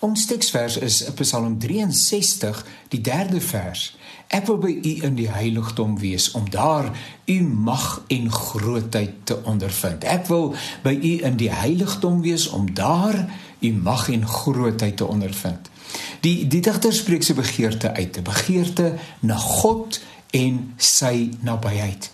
Ons teksvers is Psalm 63, die 3de vers. Ek wil by U in die heiligdom wees om daar U mag en grootheid te ondervind. Ek wil by U in die heiligdom wees om daar U mag en grootheid te ondervind. Die die digter spreek sy begeerte uit, 'n begeerte na God en sy nabyheid.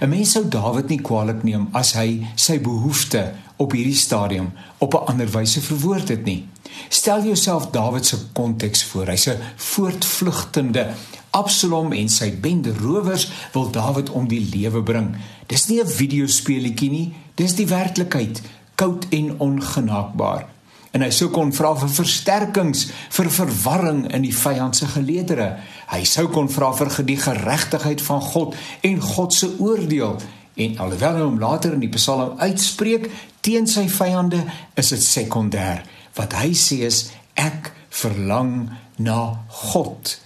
'n Mens sou Dawid nie kwaadlik neem as hy sy behoefte op hierdie stadium op 'n ander wyse verwoord het nie. Stel jouself Dawid se konteks voor. Hy's 'n voortvlugtende Absalom en sy bende rowers wil Dawid om die lewe bring. Dis nie 'n videospeletjie nie, dis die werklikheid, koud en ongenaakbaar. En hy sou kon vra vir versterkings vir verwarring in die vyand se geleedere. Hy sou kon vra vir die geregtigheid van God en God se oordeel. En alhoewel hy hom later in die Psalm uitspreek teen sy vyande, is dit sekondêr wat hy sê is ek verlang na God.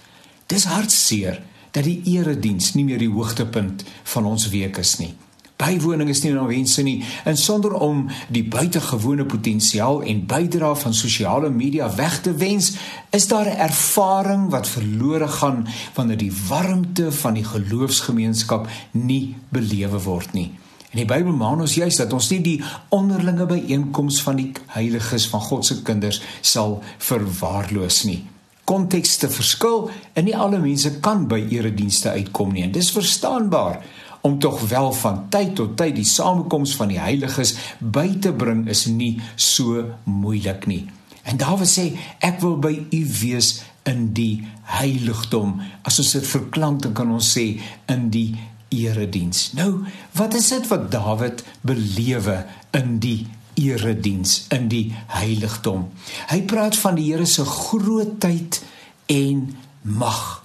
Dis hartseer dat die erediens nie meer die hoogtepunt van ons week is nie. Bywoning is nie nou wense nie en sonder om die buitengewone potensiaal en bydra van sosiale media weg te wens, is daar 'n ervaring wat verlore gaan wanneer die warmte van die geloofsgemeenskap nie belewe word nie. En die Bybel maan ons juis dat ons nie die onderlinge byeenkoms van die heiliges van God se kinders sal verwaarloos nie. Kontekste verskil en nie alle mense kan by eredienste uitkom nie. En dis verstaanbaar om tog wel van tyd tot tyd die samekoms van die heiliges by te bring is nie so moeilik nie. En Dawid sê ek wil by u wees in die heiligdom. As ons dit verklank dan kan ons sê in die erediens. Nou, wat is dit wat Dawid belewe in die erediens, in die heiligdom? Hy praat van die Here se grootheid en mag.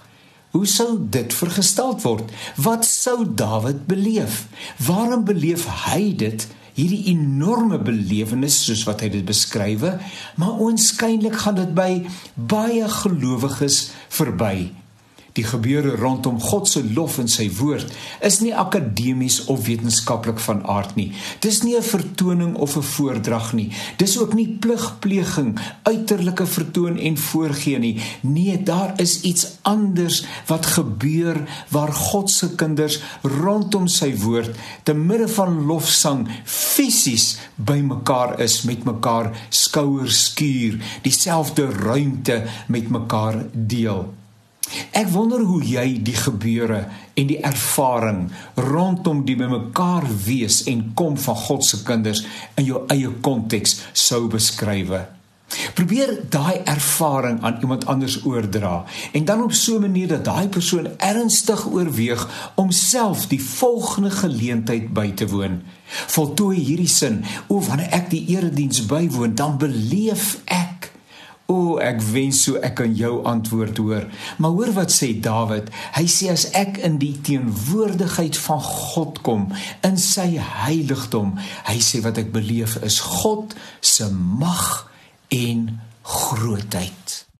Hoe sou dit vergestel word? Wat sou Dawid beleef? Waarom beleef hy dit? Hierdie enorme belewenis soos wat hy dit beskrywe, maar oënskynlik gaan dit by baie gelowiges verby. Die gebeure rondom God se lof en sy woord is nie akademies of wetenskaplik van aard nie. Dis nie 'n vertoning of 'n voordrag nie. Dis ook nie pligpleging, uiterlike vertoon en voorgee nie. Nee, daar is iets anders wat gebeur waar God se kinders rondom sy woord te midde van lofsang fisies bymekaar is met mekaar skouers skuur, dieselfde ruimte met mekaar deel. Ek wonder hoe jy die gebeure en die ervaring rondom die bymekaar wees en kom van God se kinders in jou eie konteks sou beskryf. Probeer daai ervaring aan iemand anders oordra en dan op so 'n manier dat daai persoon ernstig oorweeg om self die volgende geleentheid by te woon. Voltooi hierdie sin: "O, wanneer ek die erediens bywoon, dan beleef ek O, ek wens so ek kan jou antwoord hoor. Maar hoor wat sê Dawid? Hy sê as ek in die teenwoordigheid van God kom, in sy heiligdom, hy sê wat ek beleef is God se mag en grootheid.